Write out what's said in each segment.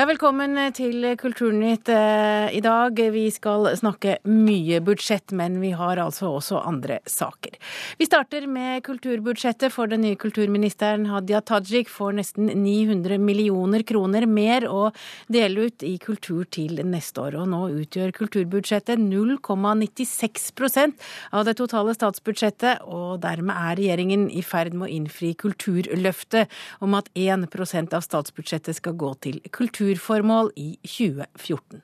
Ja, velkommen til Kulturnytt eh, i dag. Vi skal snakke mye budsjett, men vi har altså også andre saker. Vi starter med kulturbudsjettet, for den nye kulturministeren Hadia Tajik får nesten 900 millioner kroner mer å dele ut i kultur til neste år. Og nå utgjør kulturbudsjettet 0,96% av det totale statsbudsjettet, og dermed er regjeringen i ferd med å innfri kulturløftet om at 1% av statsbudsjettet skal gå til kultur kulturformål i 2014.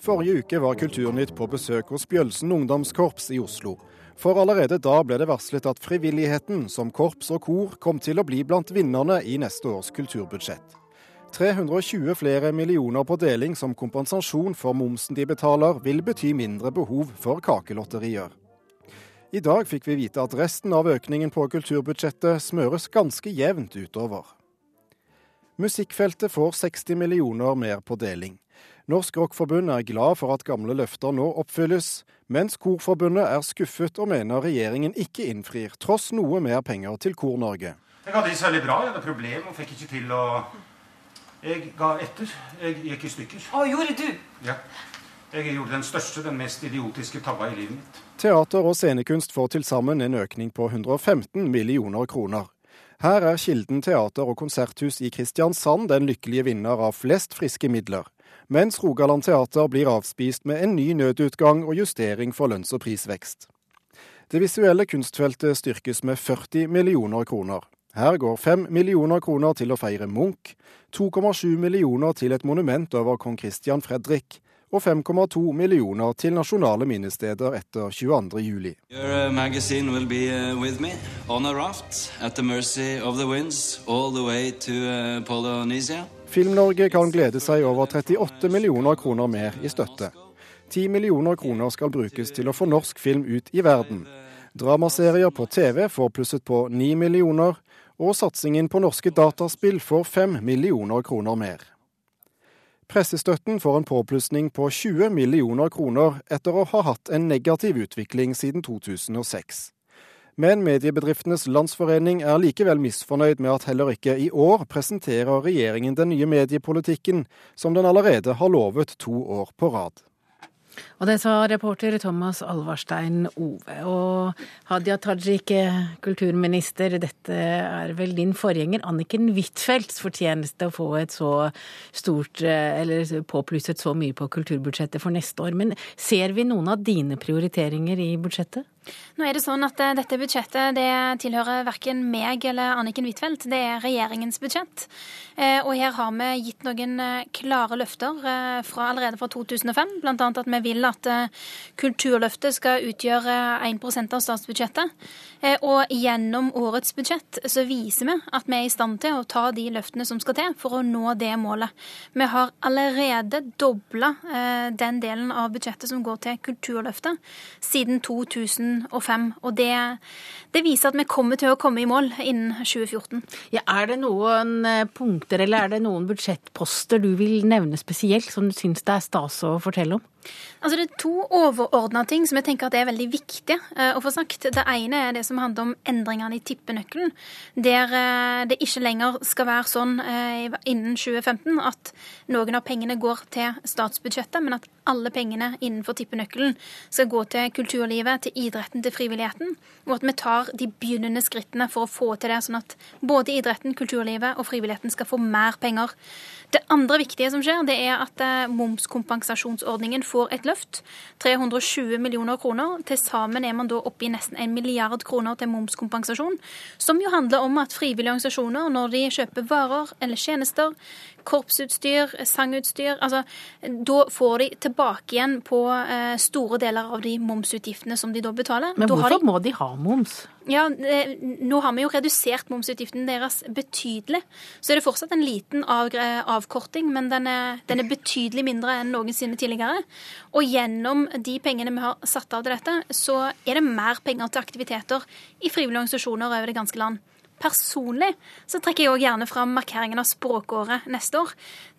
Forrige uke var Kulturnytt på besøk hos Bjølsen ungdomskorps i Oslo. For allerede da ble det varslet at frivilligheten, som korps og kor, kom til å bli blant vinnerne i neste års kulturbudsjett. 320 flere millioner på deling som kompensasjon for momsen de betaler, vil bety mindre behov for kakelotterier. I dag fikk vi vite at resten av økningen på kulturbudsjettet smøres ganske jevnt utover. Musikkfeltet får 60 millioner mer på deling. Norsk Rockforbund er glad for at gamle løfter nå oppfylles, mens Korforbundet er skuffet og mener regjeringen ikke innfrir, tross noe mer penger til Kor-Norge. Jeg hadde det veldig bra. Jeg hadde problemer og fikk ikke til å Jeg ga etter. Jeg gikk i stykker. Å, gjorde du? Ja. Jeg gjorde den største, den mest idiotiske tabba i livet mitt. Teater og scenekunst får til sammen en økning på 115 millioner kroner. Her er Kilden teater og konserthus i Kristiansand den lykkelige vinner av flest friske midler, mens Rogaland teater blir avspist med en ny nødutgang og justering for lønns- og prisvekst. Det visuelle kunstfeltet styrkes med 40 millioner kroner. Her går 5 millioner kroner til å feire Munch, 2,7 millioner til et monument over kong Christian Fredrik, og 5,2 millioner til nasjonale minnesteder etter 22.07. Film-Norge kan glede seg over 38 millioner kroner mer i støtte. 10 millioner kroner skal brukes til å få norsk film ut i verden. Dramaserier på TV får plusset på 9 millioner, og satsingen på norske dataspill får 5 millioner kroner mer. Pressestøtten får en påplussing på 20 millioner kroner etter å ha hatt en negativ utvikling siden 2006. Men Mediebedriftenes Landsforening er likevel misfornøyd med at heller ikke i år presenterer regjeringen den nye mediepolitikken som den allerede har lovet to år på rad. Og det sa reporter Thomas Alvarstein Ove. Og Hadia Tajik, kulturminister, dette er vel din forgjenger Anniken Huitfeldts fortjeneste å få et så stort, eller påplusset så mye på kulturbudsjettet for neste år. Men ser vi noen av dine prioriteringer i budsjettet? Nå er det sånn at eh, Dette budsjettet det tilhører verken meg eller Anniken Huitfeldt. Det er regjeringens budsjett. Eh, og her har vi gitt noen eh, klare løfter fra, allerede fra 2005. Bl.a. at vi vil at Kulturløftet skal utgjøre 1% av statsbudsjettet. Og gjennom årets budsjett så viser vi at vi er i stand til å ta de løftene som skal til for å nå det målet. Vi har allerede dobla den delen av budsjettet som går til Kulturløftet siden 2000 2005. Og det, det, viser at vi kommer til å komme i mål innen 2014. Ja, er det noen eh, punkter eller er det noen budsjettposter du vil nevne spesielt, som du syns det er stas å fortelle om? Altså Det er to overordna ting som jeg tenker at er veldig viktige uh, å få sagt. Det ene er det som handler om endringene i tippenøkkelen. Der uh, det ikke lenger skal være sånn uh, innen 2015 at noen av pengene går til statsbudsjettet, men at alle pengene innenfor tippenøkkelen skal gå til kulturlivet, til idretten, til frivilligheten. Og at vi tar de begynnende skrittene for å få til det, sånn at både idretten, kulturlivet og frivilligheten skal få mer penger. Det andre viktige som skjer, det er at momskompensasjonsordningen får et løft. 320 millioner kroner. Til sammen er man da oppe i nesten en milliard kroner til momskompensasjon. Som jo handler om at frivillige organisasjoner, når de kjøper varer eller tjenester, korpsutstyr, sangutstyr. Altså, da får de tilbake igjen på eh, store deler av de momsutgiftene som de da betaler. Men hvorfor de... må de ha moms? Ja, eh, Nå har vi jo redusert momsutgiftene deres betydelig. Så er det fortsatt en liten avkorting, men den er, den er, betydelig mindre enn noensinne tidligere. Og gjennom de pengene vi har satt av til dette, så er det mer penger til aktiviteter i frivillige organisasjoner over det ganske land. Personlig så trekker jeg òg gjerne fram markeringen av språkåret neste år.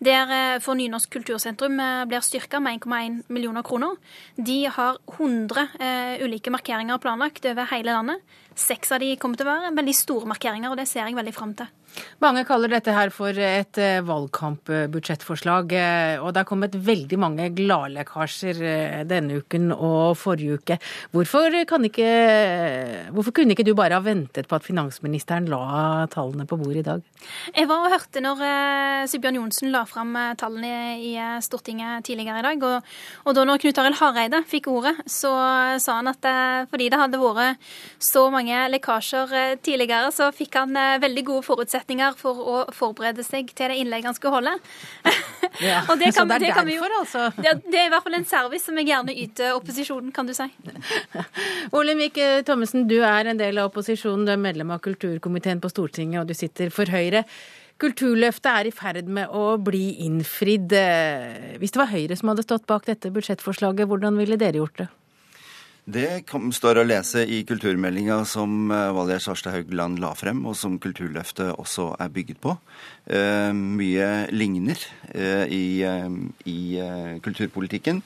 Der eh, for Nynorsk kultursentrum eh, blir styrka med 1,1 millioner kroner. De har 100 eh, ulike markeringer planlagt over hele landet. Seks av de kommer til å være veldig store markeringer, og det ser jeg veldig fram til. Mange kaller dette her for et eh, valgkampbudsjettforslag, eh, og det er kommet veldig mange gladlekkasjer eh, denne uken og forrige uke. Hvorfor, ikke, hvorfor, kunne ikke du bare ha ventet på at finansministeren la tallene på bordet i dag? Jeg var og hørte når Sibjørn Johnsen la fram tallene i Stortinget tidligere i dag. Og, og da når Knut Arild Hareide fikk ordet, så sa han at fordi det hadde vært så mange lekkasjer tidligere, så fikk han veldig gode forutsetninger for å forberede seg til det innlegget han skulle holde. Ja, og det kan, så det er det derfor, altså? Det, det, er i hvert fall en service som jeg gjerne yter opposisjonen, kan du si. Olemic Thommessen, du er en del av opposisjonen. Du er medlem av kulturkomiteen på Stortinget, og du sitter for Høyre. Kulturløftet er i ferd med å bli innfridd. Hvis det var Høyre som hadde stått bak dette budsjettforslaget, hvordan ville dere gjort det? Det står å lese i kulturmeldinga som eh, Valgerd Sarstad Haugland la frem, og som Kulturløftet også er bygget på. Eh, mye ligner eh, i, i kulturpolitikken.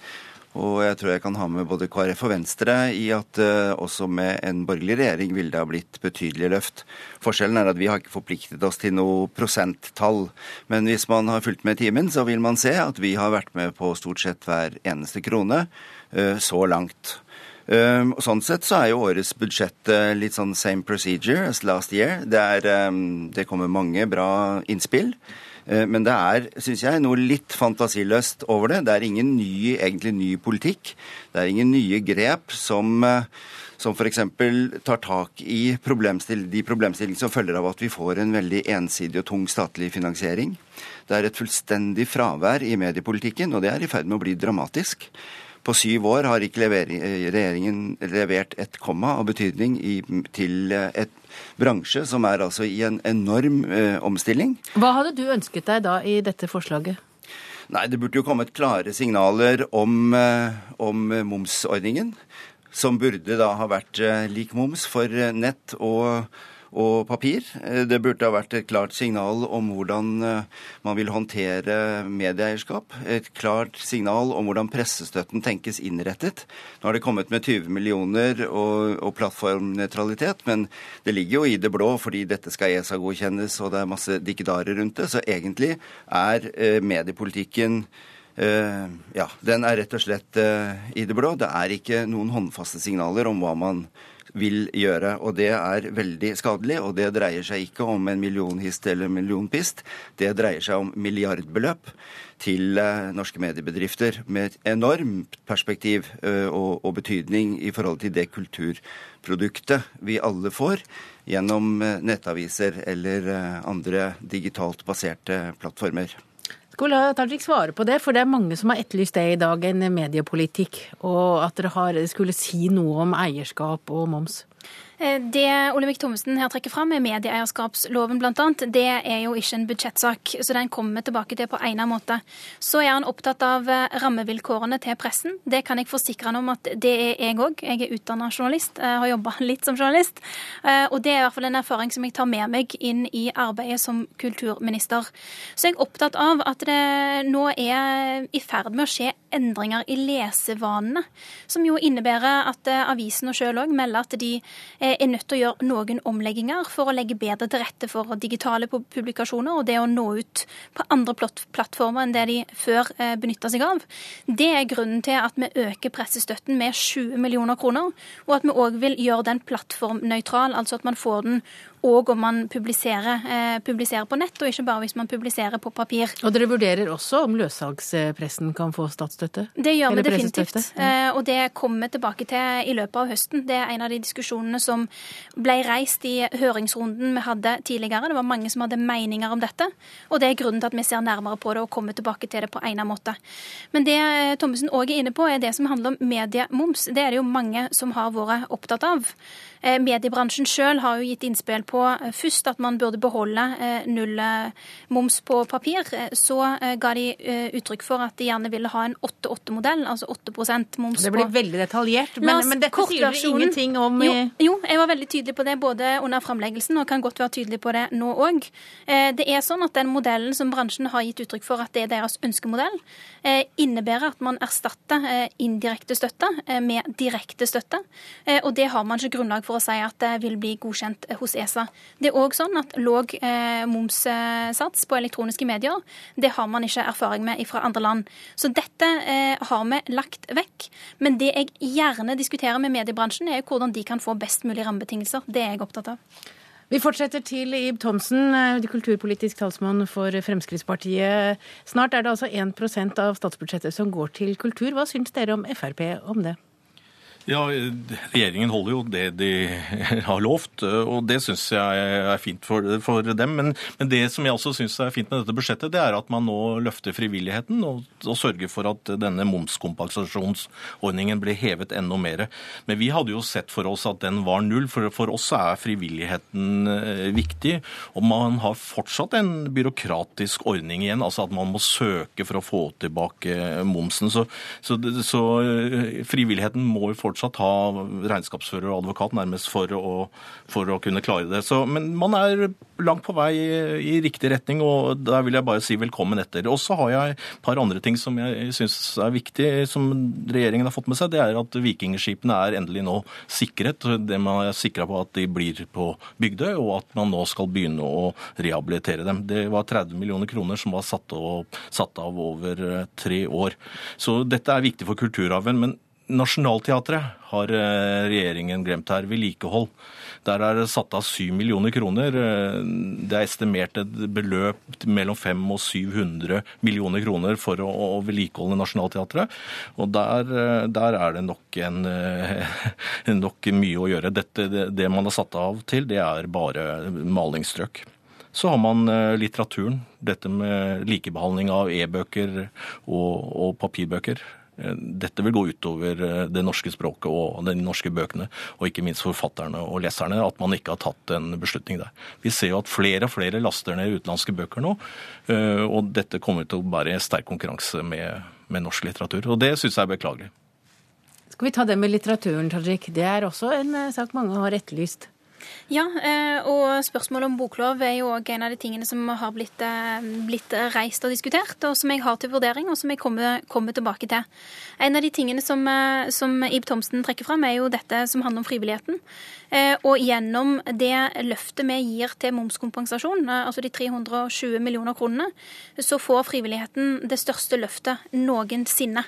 Og jeg tror jeg kan ha med både KrF og Venstre i at uh, også med en borgerlig regjering ville det ha blitt betydelige løft. Forskjellen er at vi har ikke forpliktet oss til noe prosenttall. Men hvis man har fulgt med timen, så vil man se at vi har vært med på stort sett hver eneste krone uh, så langt. Um, og Sånn sett så er jo årets budsjett uh, litt sånn same procedure as last year. Det, er, um, det kommer mange bra innspill. Uh, men det er, syns jeg, noe litt fantasiløst over det. Det er ingen ny, egentlig ny politikk. Det er ingen nye grep som uh, som f.eks. tar tak i problemstill de problemstillingene som følger av at vi får en veldig ensidig og tung statlig finansiering. Det er et fullstendig fravær i mediepolitikken, og det er i ferd med å bli dramatisk. På syv år har ikke regjeringen levert et komma av betydning i, til eh, et bransje som er altså i en enorm eh, omstilling. Hva hadde du ønsket deg da i dette forslaget? Nei, Det burde jo kommet klare signaler om, eh, om momsordningen. Som burde da ha vært eh, lik moms for nett og og papir. Eh, det burde ha vært et klart signal om hvordan eh, man vil håndtere medieeierskap. Et klart signal om hvordan pressestøtten tenkes innrettet. Nå har det kommet med 20 millioner og, og plattformnøytralitet, men det ligger jo i det blå fordi dette skal ESA-godkjennes og det er masse dikkedarer rundt det. Så egentlig er eh, mediepolitikken Uh, ja, den er rett og slett uh, i det blå. Det er ikke noen håndfaste signaler om hva man vil gjøre. Og det er veldig skadelig, og det dreier seg ikke om en millionhist eller en millionpist. Det dreier seg om milliardbeløp til eh, norske mediebedrifter med et enormt perspektiv eh, og, og betydning i forhold til det kulturproduktet vi alle får gjennom eh, nettaviser eller andre digitalt baserte plattformer. Skal la Tajik svare på det, for det er mange som har etterlyst det i dag, en mediepolitikk, og at dere har, skulle si noe om eierskap og moms. Eh, det Olemic Thommessen her trekker fram, er medieeierskapsloven bl.a. Det er jo ikke en budsjettsak, så den kommer vi tilbake til på egnet måte. Så er han opptatt av eh, rammevilkårene til pressen. Det kan jeg forsikre han om at det er jeg òg. Jeg er utdanna journalist, jeg har jobba litt som journalist. Eh, og det er i hvert fall en erfaring som jeg tar med meg inn i arbeidet som kulturminister. Så jeg er opptatt av at det nå er i ferd med å skje endringer i lesevanene, som jo innebærer at avisene sjøl òg melder at de Eh, er nødt til å gjøre noen omlegginger for å legge bedre til rette for digitale publikasjoner og det å nå ut på andre plattformer enn det de før eh, benytta seg av. Det er grunnen til at vi øker pressestøtten med 20 millioner kroner, og at vi òg vil gjøre den plattformnøytral, altså at man får den og om man publiserer, eh, publiserer, på nett, og ikke bare hvis man publiserer på papir. Og dere vurderer også om løssalgspressen kan få statsstøtte? Det gjør vi definitivt, eh, og det kommer vi tilbake til i løpet av høsten. Det er en av de diskusjonene som ble reist i høringsrunden vi hadde tidligere. Det var mange som hadde meninger om dette, og det er grunnen til at vi ser nærmere på det og kommer tilbake til det på egnet måte. Men det eh, Thommessen òg er inne på, er det som handler om mediemoms. Det er det jo mange som har vært opptatt av. Eh, mediebransjen sjøl har jo gitt innspill på først at man burde beholde null moms på papir, så ga de uttrykk for at de gjerne ville ha en 8-8-modell, altså 8% moms på Det blir veldig detaljert, men, men dette sier du ingenting om jo, jo, jeg var veldig tydelig på det både under framleggelsen og kan godt være tydelig på det nå òg. Det er sånn at den modellen som bransjen har gitt uttrykk for at det er deres ønskemodell, innebærer at man erstatter indirekte støtte med direkte støtte. Og det har man ikke grunnlag for å si at det vil bli godkjent hos ESA. Det er òg sånn at låg eh, momssats på elektroniske medier, det har man ikke erfaring med fra andre land. Så dette eh, har vi lagt vekk. Men det jeg gjerne diskuterer med mediebransjen, er hvordan de kan få best mulig rammebetingelser. Det er jeg opptatt av. Vi fortsetter til Ib Thomsen, eh, kulturpolitisk talsmann for Fremskrittspartiet. Snart er det altså 1% av statsbudsjettet som går til kultur. Hva syns dere om Frp om det? Ja, Regjeringen holder jo det de har lovt, og det syns jeg er fint for, for dem. Men, men, det som jeg også syns er fint med dette budsjettet, det er at man nå løfter frivilligheten og, og sørger for at denne momskompensasjonsordningen blir hevet enda mer. Men vi hadde jo sett for oss at den var null, for for oss er frivilligheten eh, viktig. Og man har fortsatt en byråkratisk ordning igjen, altså at man må søke for å få tilbake momsen. Så, så, så eh, frivilligheten må jo fortsatt fortsatt ha regnskapsfører og advokat nærmest for å, for å kunne klare det. Så, men man er langt på vei i, riktig retning, og der vil jeg bare si velkommen etter. Og så har jeg et par andre ting som jeg syns er viktig, som regjeringen har fått med seg. Det er at vikingskipene er endelig nå sikret. Det man er sikra på at de blir på Bygdøy, og at man nå skal begynne å rehabilitere dem. Det var 30 millioner kroner som var satt av, satt av over tre år. Så dette er viktig for kulturarven. men Nationaltheatret har eh, regjeringen glemt her. Vedlikehold. Der er det satt av 7 millioner kroner. Eh, det er estimert et beløp mellom 500 og 700 millioner kroner for å, vedlikeholde Nationaltheatret. Og der, eh, der, er det nok, en, nok mye å gjøre. Dette, det, det man har satt av til, det er bare malingsstrøk. Så har man litteraturen. Dette med likebehandling av e-bøker og, og papirbøker. Eh, dette vil gå utover eh, det norske språket og de norske bøkene, og ikke minst forfatterne og leserne, at man ikke har tatt en beslutning der. Vi ser jo at flere og flere laster ned utenlandske bøker nå, eh, og dette kommer til å være sterk konkurranse med, med norsk litteratur. Og det syns jeg er beklagelig. Skal vi ta det med litteraturen, Tajik? Det er også en sak mange har etterlyst. Ja, eh, og spørsmålet om boklov er jo òg en av de tingene som har blitt, eh, blitt, reist og diskutert, og som jeg har til vurdering, og som jeg kommer, kommer tilbake til. En av de tingene som, eh, som Ib Thomsen trekker fram, er jo dette som handler om frivilligheten. Og gjennom det løftet vi gir til momskompensasjon, altså de 320 millioner kronene, så får frivilligheten det største løftet noensinne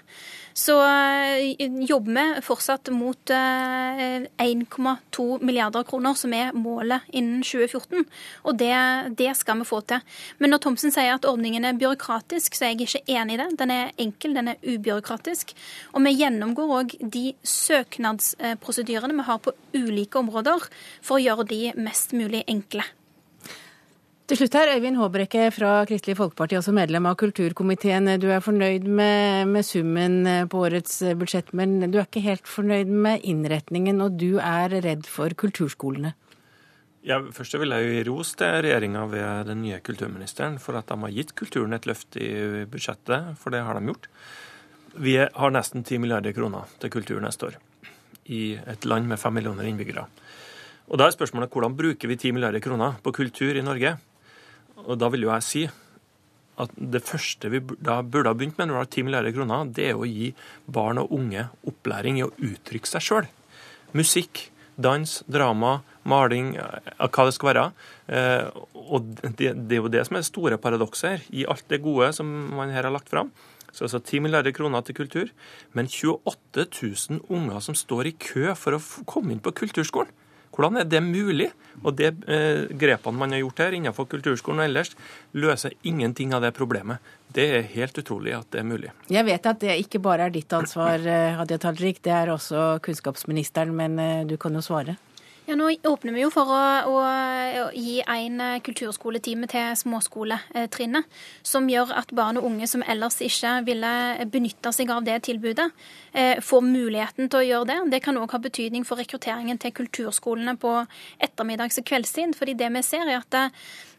så eh, jobber vi fortsatt mot 1,2 eh, milliarder kroner, som er målet innen 2014. Og det, det, skal vi få til. Men når Thomsen sier at ordningen er byråkratisk, så er jeg ikke enig i det. Den er enkel, den er ubyråkratisk. Og vi gjennomgår òg de søknadsprosedyrene vi har på ulike områder, for å gjøre de mest mulig enkle. Til slutt her, Øyvind Håbrekke fra Kristelig Folkeparti, også medlem av kulturkomiteen. Du er fornøyd med, med, summen på årets budsjett, men du er ikke helt fornøyd med innretningen, og du er redd for kulturskolene? Ja, først vil jeg jo gi ros til regjeringa ved den nye kulturministeren for at de har gitt kulturen et løft i budsjettet, for det har de gjort. Vi har nesten 10 milliarder kroner til kultur neste år, i et land med 5 millioner innbyggere. Og Da er spørsmålet hvordan bruker vi 10 milliarder kroner på kultur i Norge? Og da vil jo jeg si at det første vi da burde ha begynt med når vi har 10 milliarder kroner, det er å gi barn og unge opplæring i å uttrykke seg sjøl. Musikk, dans, drama, maling, eh, hva det skal være. Eh, og det, det er jo det som er det store paradokset her, i alt det gode som man her har lagt fram. Så altså 10 milliarder kroner til kultur, men 28 000 unger som står i kø for å komme inn på kulturskolen. Hvordan er det mulig? Og det eh, grepene man har gjort her innenfor kulturskolen og ellers, løser ingenting av det problemet. Det er helt utrolig at det er mulig. Jeg vet at det ikke bare er ditt ansvar, eh, Hadia Tajik, det er også kunnskapsministeren, men eh, du kan jo svare. Ja, Nå åpner vi jo for å, å, å gi en kulturskoletime til småskoletrinnet, som gjør at barn og unge som ellers ikke ville benytta seg av det tilbudet, eh, får muligheten til å gjøre det. Det kan òg ha betydning for rekrutteringen til kulturskolene på ettermiddags- og kveldstid. fordi det vi ser er at det,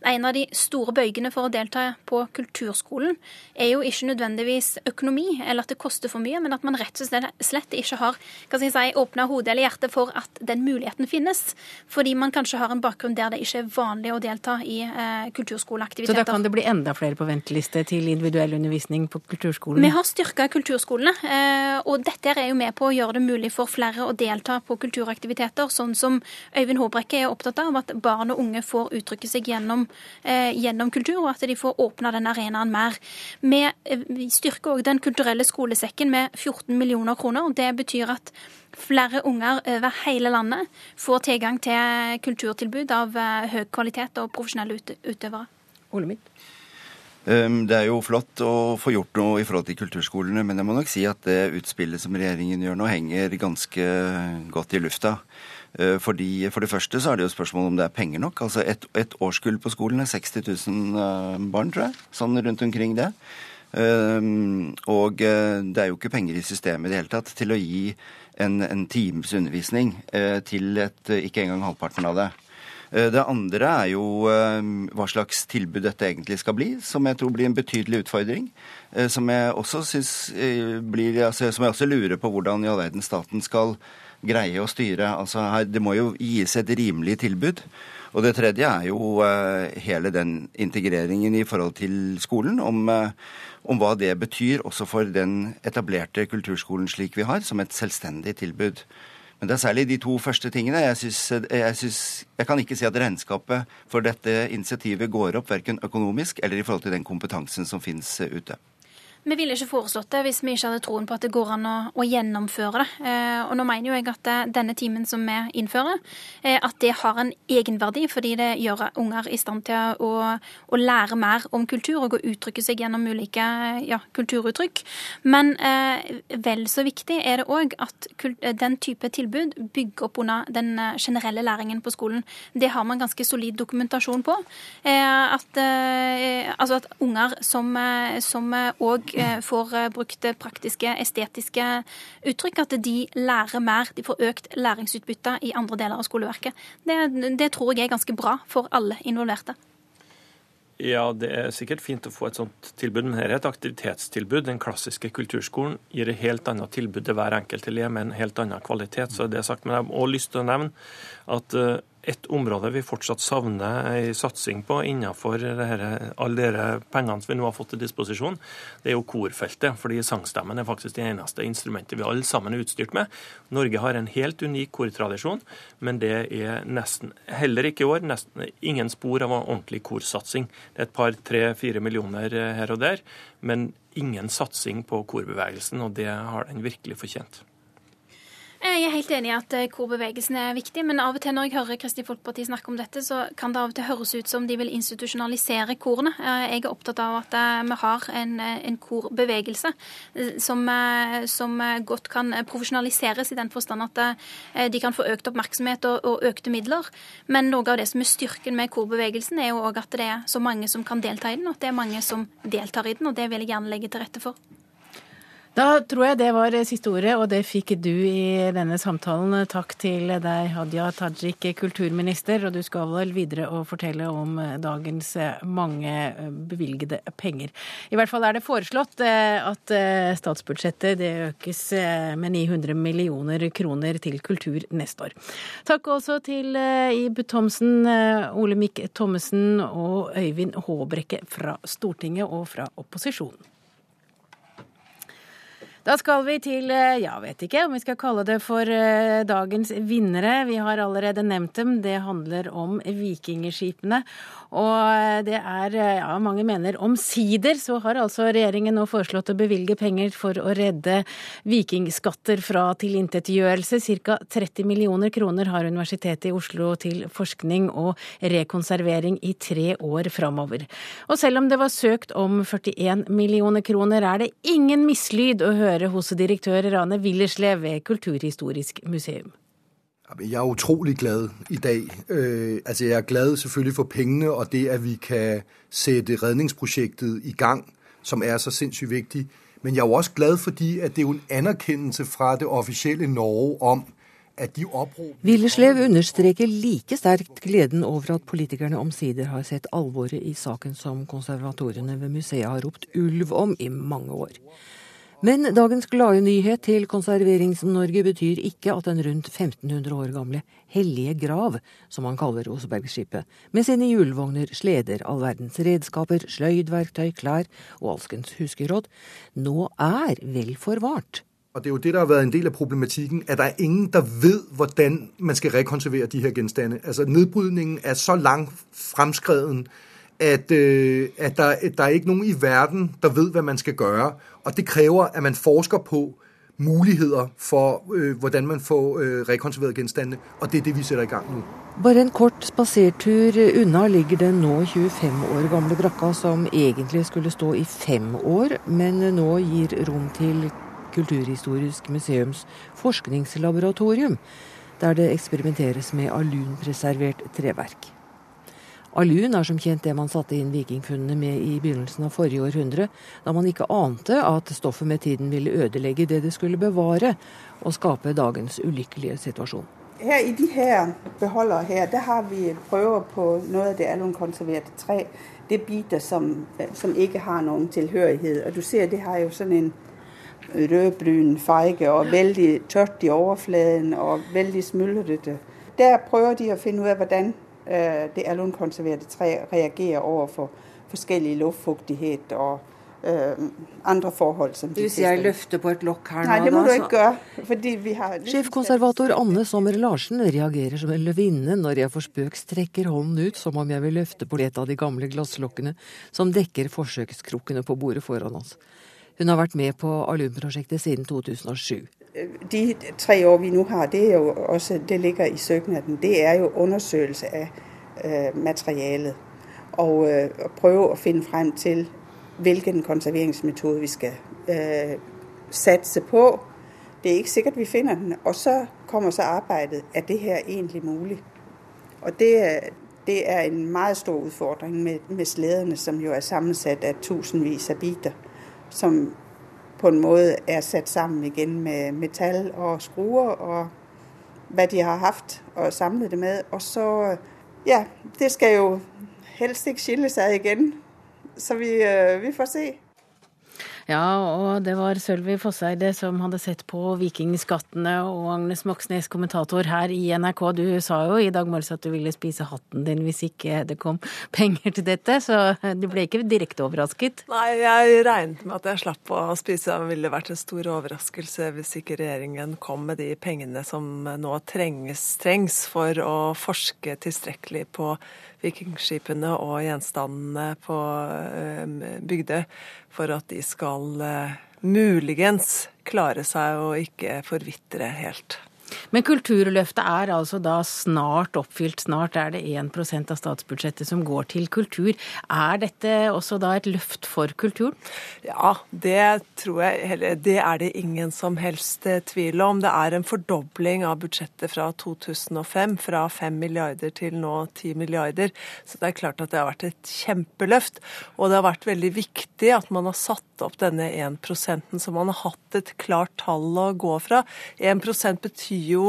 en av de store bøygene for å delta på kulturskolen er jo ikke nødvendigvis økonomi, eller at det koster for mye, men at man rett og slett ikke har hva si, åpna hodet eller hjertet for at den muligheten finnes. Fordi man kanskje har en bakgrunn der det ikke er vanlig å delta i eh, kulturskoleaktiviteter. Så da kan det bli enda flere på venteliste til individuell undervisning på kulturskolen? Vi har styrka kulturskolene, eh, og dette er jo med på å gjøre det mulig for flere å delta på kulturaktiviteter, sånn som Øyvind Håbrekke er opptatt av, at barn og unge får uttrykke seg gjennom gjennom kultur, og at de får åpna den arenaen mer. Vi, eh, vi styrker òg Den kulturelle skolesekken med 14 millioner kroner. og Det betyr at flere unger over hele landet får tilgang til kulturtilbud av eh, høy kvalitet og profesjonelle utøvere. Ole Midt. Ehm, det er jo flott å få gjort noe i forhold til kulturskolene, men jeg må nok si at det utspillet som regjeringen gjør nå, henger ganske godt i lufta. Eh, fordi For det første så er det jo spørsmål om det er penger nok. Altså Et, et årskull på skolen er 60 000 eh, barn, tror jeg. Sånn rundt omkring det. Eh, og det er jo ikke penger i systemet i det hele tatt til å gi en, en times undervisning til et, ikke engang halvparten av det. Det andre er jo hva slags tilbud dette egentlig skal bli, som jeg tror blir en betydelig utfordring. Som jeg også, blir, altså, som jeg også lurer på hvordan i all verden staten skal greie å styre. Altså her, Det må jo gis et rimelig tilbud. Og det tredje er jo uh, hele den integreringen i forhold til skolen, om, uh, om, hva det betyr også for den etablerte kulturskolen slik vi har, som et selvstendig tilbud. Men det er særlig de to første tingene. Jeg, synes, jeg, synes, jeg kan ikke si at regnskapet for dette initiativet går opp, verken økonomisk eller i forhold til den kompetansen som finnes ute. Vi ville ikke foreslått det hvis vi ikke hadde troen på at det går an å, å gjennomføre det. Eh, og nå mener jo jeg at eh, denne timen som vi innfører, eh, at det har en egenverdi, fordi det gjør unger i stand til å, å lære mer om kultur og å uttrykke seg gjennom ulike ja, kulturuttrykk. Men eh, vel så viktig er det òg at den type tilbud bygger opp under den generelle læringen på skolen. Det har man ganske solid dokumentasjon på. Eh, at, eh, altså at unger som òg Eh, får eh, brukt praktiske, estetiske uttrykk, at de lærer mer. De får økt læringsutbytte i andre deler av skoleverket. Det, det tror jeg er ganske bra for alle involverte. Ja, det er sikkert fint å få et sånt tilbud, men her er et aktivitetstilbud. Den klassiske kulturskolen gir et helt annet tilbud til hver enkelt elev med en helt annen kvalitet. så det er sagt. Men jeg har også lyst til å nevne at eh, et område vi fortsatt savner en satsing på innenfor alle de pengene som vi nå har fått til disposisjon, det er jo korfeltet. fordi sangstemmen er faktisk det eneste instrumentet vi alle sammen er utstyrt med. Norge har en helt unik kortradisjon, men det er nesten, heller ikke i år, nesten ingen spor av en ordentlig korsatsing. Det er et par, tre, fire millioner her og der, men ingen satsing på korbevegelsen, og det har den virkelig fortjent. Jeg er helt enig i at eh, korbevegelsen er viktig, men av og til når jeg hører Kristelig Folkeparti snakke om dette, så kan det av og til høres ut som de vil institusjonalisere korene. Eh, jeg er opptatt av at eh, vi har en, en korbevegelse som, som, godt kan profesjonaliseres i den forstand at de kan få økt oppmerksomhet og, og, økte midler. Men noe av det som er styrken med korbevegelsen, er jo òg at det er så mange som kan delta i den, og at det er mange som deltar i den, og det vil jeg gjerne legge til rette for. Da tror jeg det var siste ordet, og det fikk du i denne samtalen. Takk til deg, Hadia Tajik, kulturminister, og du skal vel videre og fortelle om dagens mange bevilgede penger. I hvert fall er det foreslått eh, at eh, statsbudsjettet det økes eh, med 900 millioner kroner til kultur neste år. Takk også til Ib Thomsen, Olemic Thommessen og Øyvind Håbrekke fra Stortinget og fra opposisjonen. Da skal vi til, eh, ja, vet ikke om vi skal kalle det for eh, dagens vinnere. Vi har allerede nevnt dem. Det handler om vikingskipene. Og eh, det er, ja, mange mener omsider så har altså regjeringen nå foreslått å bevilge penger for å redde vikingskatter fra tilintetgjørelse. Ca. 30 millioner kroner har Universitetet i Oslo til forskning og rekonservering i tre år framover. Og selv om det var søkt om 41 millioner kroner, er det ingen mislyd å høre høre hos direktør Rane Willerslev ved Kulturhistorisk museum. Jeg er utrolig glad i dag. Øh, altså jeg er glad selvfølgelig for pengene og det at vi kan sette redningsprosjektet i gang, som er så sinnssykt viktig. Men jeg er jo også glad fordi at det er jo en anerkjennelse fra det offisielle Norge om at de opprop Willerslev understreker like sterkt gleden over at politikerne omsider har sett alvoret i saken som konservatorene ved museet har ropt ulv om i mange år. Men dagens glade nyhet til Konserverings-Norge betyr ikke at den rundt 1500 år gamle Hellige grav, som man kaller Osebergskipet, med sine hjulvogner, sleder, all verdens redskaper, sløydverktøy, klær og alskens huskeråd, nå er vel forvart. Og Det er jo det der har vært en del av problematikken, at det er ingen der vet hvordan man skal rekonservere de her gjenstandene. Altså Nedbrydningen er så langt fremskreden at, øh, at der, der, er ikke noen i verden der vet hva man skal gøre. Og det krever at man forsker på muligheter for øh, hvordan man får øh, rekonserveret genstandene. Og det er det vi setter i gang nå. Bare en kort spasertur unna ligger den nå 25 år gamle brakka som egentlig skulle stå i fem år, men nå gir rom til Kulturhistorisk museums forskningslaboratorium, der det eksperimenteres med alunpreservert treverk. Alun er som kjent det man satte inn vikingfunnene med i begynnelsen av forrige århundre, da man ikke ante at stoffet med tiden ville ødelegge det det skulle bevare, og skape dagens ulykkelige situasjon. Her I de her beholdere her, der har vi prøver på noe av det alunkonserverte tre. Det er biter som, som ikke har noen tilhørighet. Og du ser det har jo sånn en rødbrun farge og veldig tørt i overflaten og veldig smuldrete. Der prøver de å finne ut av hvordan det alunkonserverte tre reagerer overfor forskjellig luftfuktighet og øh, andre forhold. Som Hvis jeg løfter på et lokk her nå, Nei, det må da, du ikke gjøre. fordi vi har... Sjefkonservator Anne Sommer Larsen reagerer som en løvinne når jeg for spøk strekker hånden ut som om jeg vil løfte på et av de gamle glasslokkene som dekker forsøkskrukkene på bordet foran oss. Hun har vært med på alumprosjektet siden 2007 de tre år vi nå har, det, er jo også, det ligger i søknaden, det er jo undersøkelse av øh, materialet. Og øh, prøve å finne frem til hvilken konserveringsmetode vi skal øh, satse på. Det er ikke sikkert vi finner den. Og så kommer så arbeidet. Er det her egentlig mulig? Og det, det er en meget stor utfordring med, med slederne, som jo er sammensatt av tusenvis av biter. Som på en måte er satt sammen igjen med metall og skruer og hva de har hatt og samlet det med. Og så Ja, det skal jo helst ikke skille seg igjen. Så vi, øh, vi får se. Ja, og det var Sølvi Fosseide som hadde sett på Vikingskattene, og Agnes Moxnes, kommentator her i NRK. Du sa jo i dag morges at du ville spise hatten din hvis ikke det kom penger til dette, så du ble ikke direkte overrasket? Nei, jeg regnet med at jeg slapp å spise. Det ville vært en stor overraskelse hvis ikke regjeringen kom med de pengene som nå trengs, trengs for å forske tilstrekkelig på vikingskipene og gjenstandene på Bygdøy for at de skal eh, muligens klare seg og ikke forvitre helt. Men Kulturløftet er altså da snart oppfylt. Snart er det 1% av statsbudsjettet som går til kultur. Er dette også da et løft for kulturen? Ja, det tror jeg Det er det ingen som helst eh, tvil om. Det er en fordobling av budsjettet fra 2005, fra 5 milliarder til nå 10 milliarder. Så det er klart at det har vært et kjempeløft. Og det har vært veldig viktig at man har satt opp denne 1% så man har hatt et klart tall å gå fra. 1 betyr jo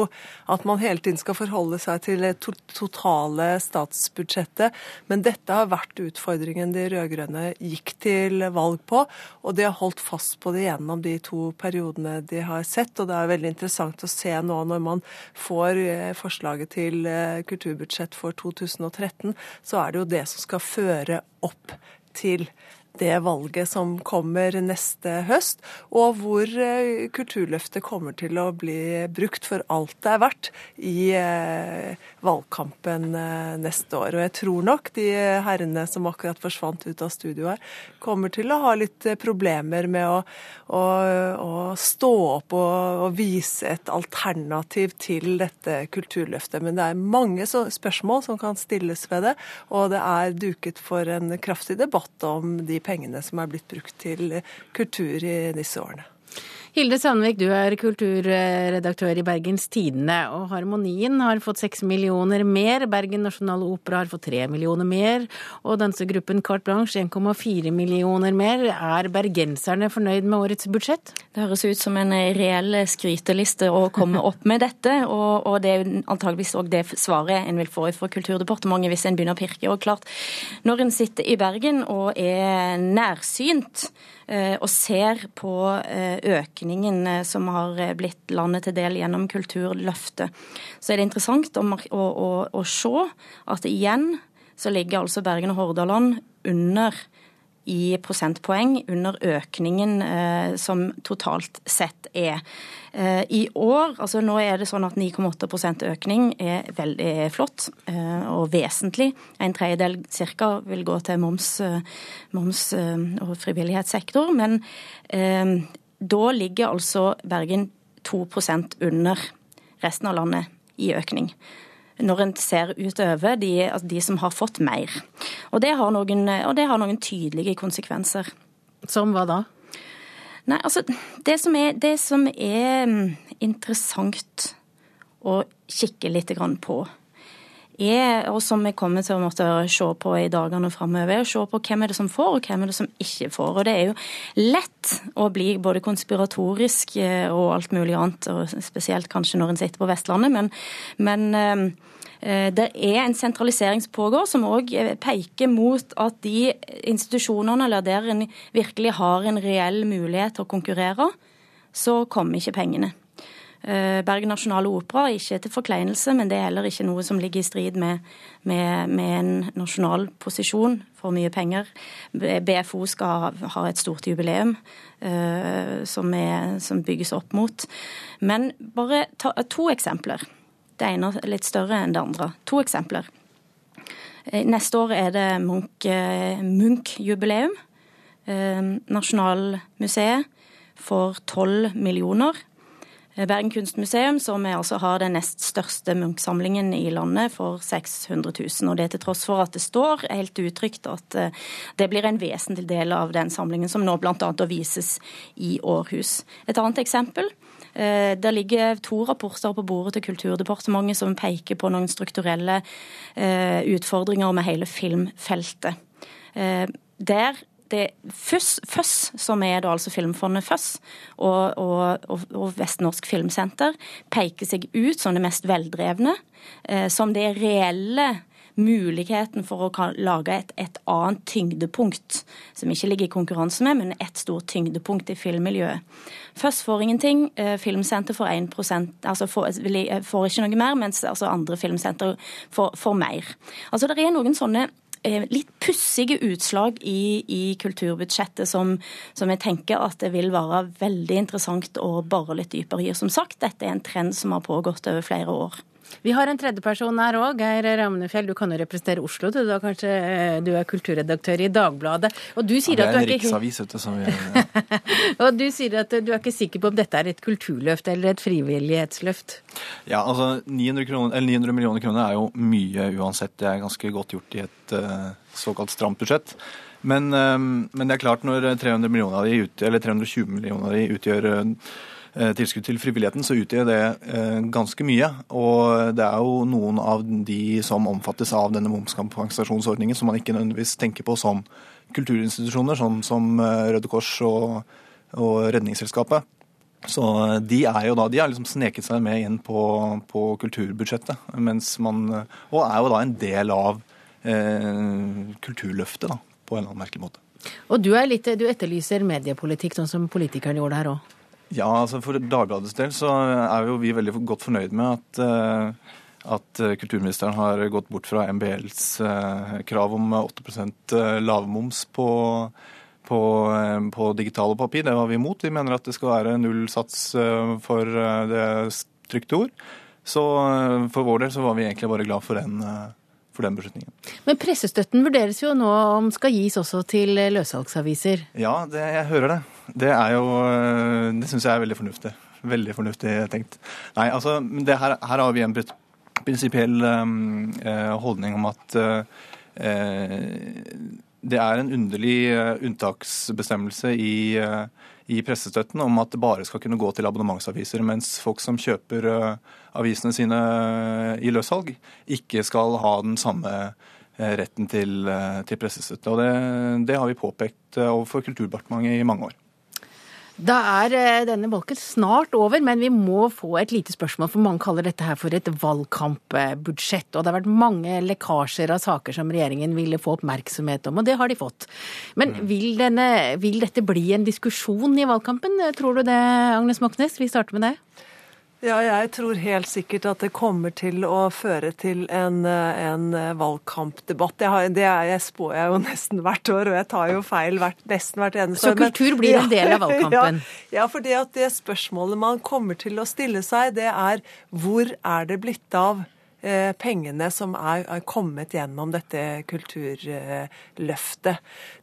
at man hele tiden skal forholde seg til det totale statsbudsjettet. Men dette har vært utfordringen de rød-grønne gikk til valg på. Og de har holdt fast på det gjennom de to periodene de har sett. Og det er veldig interessant å se nå når man får eh, forslaget til eh, kulturbudsjett for 2013, så er det jo det som skal føre opp til det valget som kommer neste høst, og hvor eh, Kulturløftet kommer til å bli brukt for alt det er verdt i eh, valgkampen eh, neste år. Og jeg tror nok de herrene som akkurat forsvant ut av studio her, kommer til å ha litt problemer med å, å, å stå opp og, og, vise et alternativ til dette Kulturløftet. Men det er mange spørsmål som kan stilles ved det, og det er duket for en kraftig debatt om de pengene som er blitt brukt til kultur i disse årene. Hilde Sandvik, du er kulturredaktør i Bergens Tidende, og Harmonien har fått seks millioner mer. Bergen Nasjonale Opera har fått tre millioner mer, og dansegruppen Carte Blanche 1,4 millioner mer. Er bergenserne fornøyd med årets budsjett? Det høres ut som en reell skryteliste å komme opp med dette, og, og det er antageligvis òg det svaret en vil få fra Kulturdepartementet hvis en begynner å pirke. Og klart, når en sitter i Bergen og er nærsynt, og ser på eh, økningen eh, som har blitt landet til del gjennom Kulturløftet, så er det interessant å, å, å, å se at igjen så ligger altså Bergen og Hordaland under i prosentpoeng under økningen eh, som totalt sett er. Eh, I år, altså nå er det sånn at 9,8 økning er veldig flott eh, og vesentlig. En tredjedel ca. vil gå til moms, moms og frivillighetssektor. Men da ligger altså Bergen 2% under resten av landet i økning når en ser utover de, altså de som har fått mer. Og det, noen, og det har noen tydelige konsekvenser. Som hva da? Nei, altså, det som er, det som er mm, interessant å kikke litt på, er, og som vi kommer til å måtte se på i dagene framover, se på hvem er det som får, og hvem er det som ikke får. Og det er jo lett å bli både konspiratorisk eh, og alt mulig annet, og spesielt kanskje når en sitter på Vestlandet, men, men eh, Eh, det er en sentralisering som pågår, som òg peker mot at de institusjonene eller der en virkelig har en reell mulighet til å konkurrere, så kommer ikke pengene. Eh, Bergen Nasjonale Opera er ikke til forkleinelse, men det er heller ikke noe som ligger i strid med, med, med en nasjonal posisjon for mye penger. BFO skal ha, et stort jubileum uh, som, er, som, bygges opp mot. Men bare ta, to eksempler. Det ene er litt større enn det andre. To eksempler. Eh, neste år er det Munch-jubileum. Munch Nasjonalmuseet får 12 millioner. Eh, Bergen kunstmuseum, som altså har den nest største Munch-samlingen i landet, får 600 000. Og det til tross for at det står helt uttrykt at det blir en vesentlig del av den samlingen, som nå bl.a. vises i Århus. Et annet eksempel Eh, det ligger to rapporter på bordet til Kulturdepartementet som peker på noen strukturelle eh, utfordringer med hele filmfeltet. Eh, der det FØS, FØS, som er da altså Filmfondet FØS, og, og, og Vestnorsk Filmsenter, peker seg ut som det mest veldrevne, som det reelle muligheten for å lage et, et, annet tyngdepunkt, som ikke ligger i konkurranse med, men et stort tyngdepunkt i filmmiljøet. Først får ingenting, eh, Filmsenter får 1% altså får, får, ikke noe mer, mens altså andre filmsenter får, får mer. Altså Det er noen sånne eh, litt pussige utslag i, i kulturbudsjettet som, som, jeg tenker at det vil være veldig interessant å bore litt dypere i. Som sagt, dette er en trend som har pågått over flere år. Vi har en tredjeperson her òg. Geir Ramnefjell, du kan jo representere Oslo. Du, da kanskje eh, du er kulturredaktør i Dagbladet. Og du sier ja, du er ikke riksavis, vet du, som vi Og du sier at du er ikke sikker på om dette er et kulturløft eller et frivillighetsløft? Ja, altså 900, kroner, 900 millioner kroner er jo mye uansett. Det er ganske godt gjort i et uh, såkalt stramt budsjett. Men, um, men, det er klart når 300 millioner av de utgjør, eller 320 millioner av de utgjør uh, tilskudd til frivilligheten, så utgjør det eh, ganske mye. Og det er jo noen av de som omfattes av denne momskompensasjonsordningen som man ikke nødvendigvis tenker på som kulturinstitusjoner, sånn som eh, Røde Kors og, og Redningsselskapet. Så de er jo da, de har liksom sneket seg med inn på, på kulturbudsjettet. Mens man, og er jo da en del av eh, kulturløftet, da, på en eller annen merkelig måte. Og du, litt, du etterlyser mediepolitikk, sånn som politikerne gjorde her òg? Ja, altså For Dagbladets del så er jo vi veldig godt fornøyd med at, eh, at kulturministeren har gått bort fra MBLs eh, krav om 8% lavmoms på, på, eh, på digital og papir. Det var vi imot. Vi mener at det skal være null sats for det trykte ord. Så for vår del så var vi egentlig bare glad for den for den beslutningen. Men pressestøtten vurderes jo nå om skal gis også til løssalgsaviser? Ja, det, jeg hører det. Det er jo eh, Det syns jeg er veldig fornuftig. Veldig fornuftig tenkt. Nei, altså, her, her, har vi en prinsipiell um, holdning om at uh, det er en underlig uh, unntaksbestemmelse i, uh, i pressestøtten om at det bare skal kunne gå til abonnementsaviser, mens folk som kjøper avisene sine i løssalg, ikke skal ha den samme retten til, til pressestøtte. Og det, det har vi påpekt overfor Kulturdepartementet i mange år. Da er eh, denne bolken snart over, men vi må få et lite spørsmål, for mange kaller dette her for et valgkampbudsjett. Og det har vært mange lekkasjer av saker som regjeringen ville få oppmerksomhet om, og det har de fått. Men mm. vil, denne, vil dette bli en diskusjon i valgkampen? Tror du det, Agnes Moxnes? Vi starter med deg. Ja, jeg tror helt sikkert at det kommer til å føre til en, en valgkampdebatt. Har, det er, jeg spår jeg jo nesten hvert år, og jeg tar jo feil hvert, nesten hvert eneste år. Så kultur blir en del av valgkampen? Ja, ja for det, spørsmålet man kommer til å stille seg, det er hvor er det blitt av eh, pengene som er, er, kommet gjennom dette kulturløftet.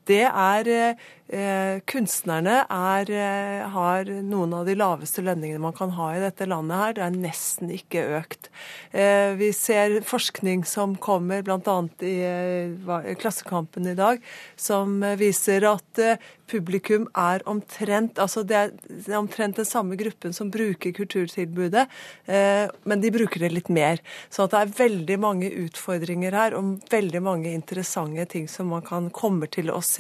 Det er Eh, kunstnerne er, eh, har noen av de laveste lønningene man kan ha i dette landet her. Det er nesten ikke økt. Eh, vi ser forskning som kommer bl.a. i Klassekampen i dag, som viser at publikum er omtrent altså det er omtrent den samme gruppen som bruker kulturtilbudet, men de bruker det litt mer. Så det er veldig mange utfordringer her, og veldig mange interessante ting som man kan komme til å se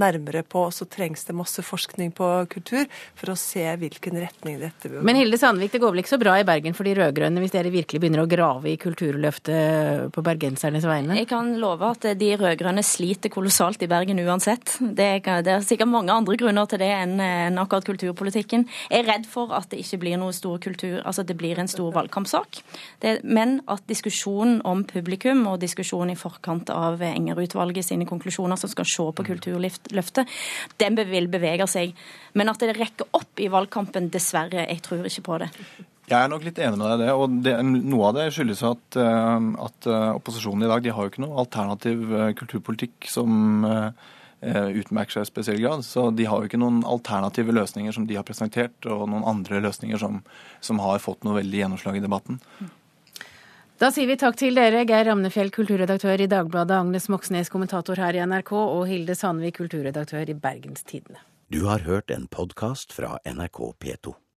nærmere på og så trengs det masse forskning på kultur for å se hvilken retning dette bør gå. Men Hilde Sandvik, det går vel ikke så bra i Bergen for de rød-grønne hvis dere virkelig begynner å grave i Kulturløftet på bergensernes vegne? Jeg kan love at de rød-grønne sliter kolossalt i Bergen uansett. Det er, det er, sikkert mange andre grunner til det enn, enn akkurat kulturpolitikken. Jeg er redd for at det ikke blir noe stor kultur, altså det blir en stor valgkampsak. Det, men at diskusjonen om publikum og diskusjonen i forkant av Enger-utvalget sine konklusjoner som skal se på Kulturløftet, den vil bevege seg. Men at det rekker opp i valgkampen, dessverre. Jeg tror ikke på det. Jeg er nok litt enig med deg i det. og det, Noe av det skyldes at, eh, at, eh, opposisjonen i dag de har jo ikke noe alternativ eh, kulturpolitikk som utmerker seg i spesiell grad. Så de har jo ikke noen alternative løsninger som de har presentert, og noen andre løsninger som, som har fått noe veldig gjennomslag i debatten. Da sier vi takk til dere, Geir Ramnefjell, kulturredaktør i Dagbladet, Agnes Moxnes, kommentator her i NRK, og Hilde Sandvik, kulturredaktør i Bergens Tidende. Du har hørt en podkast fra NRK P2.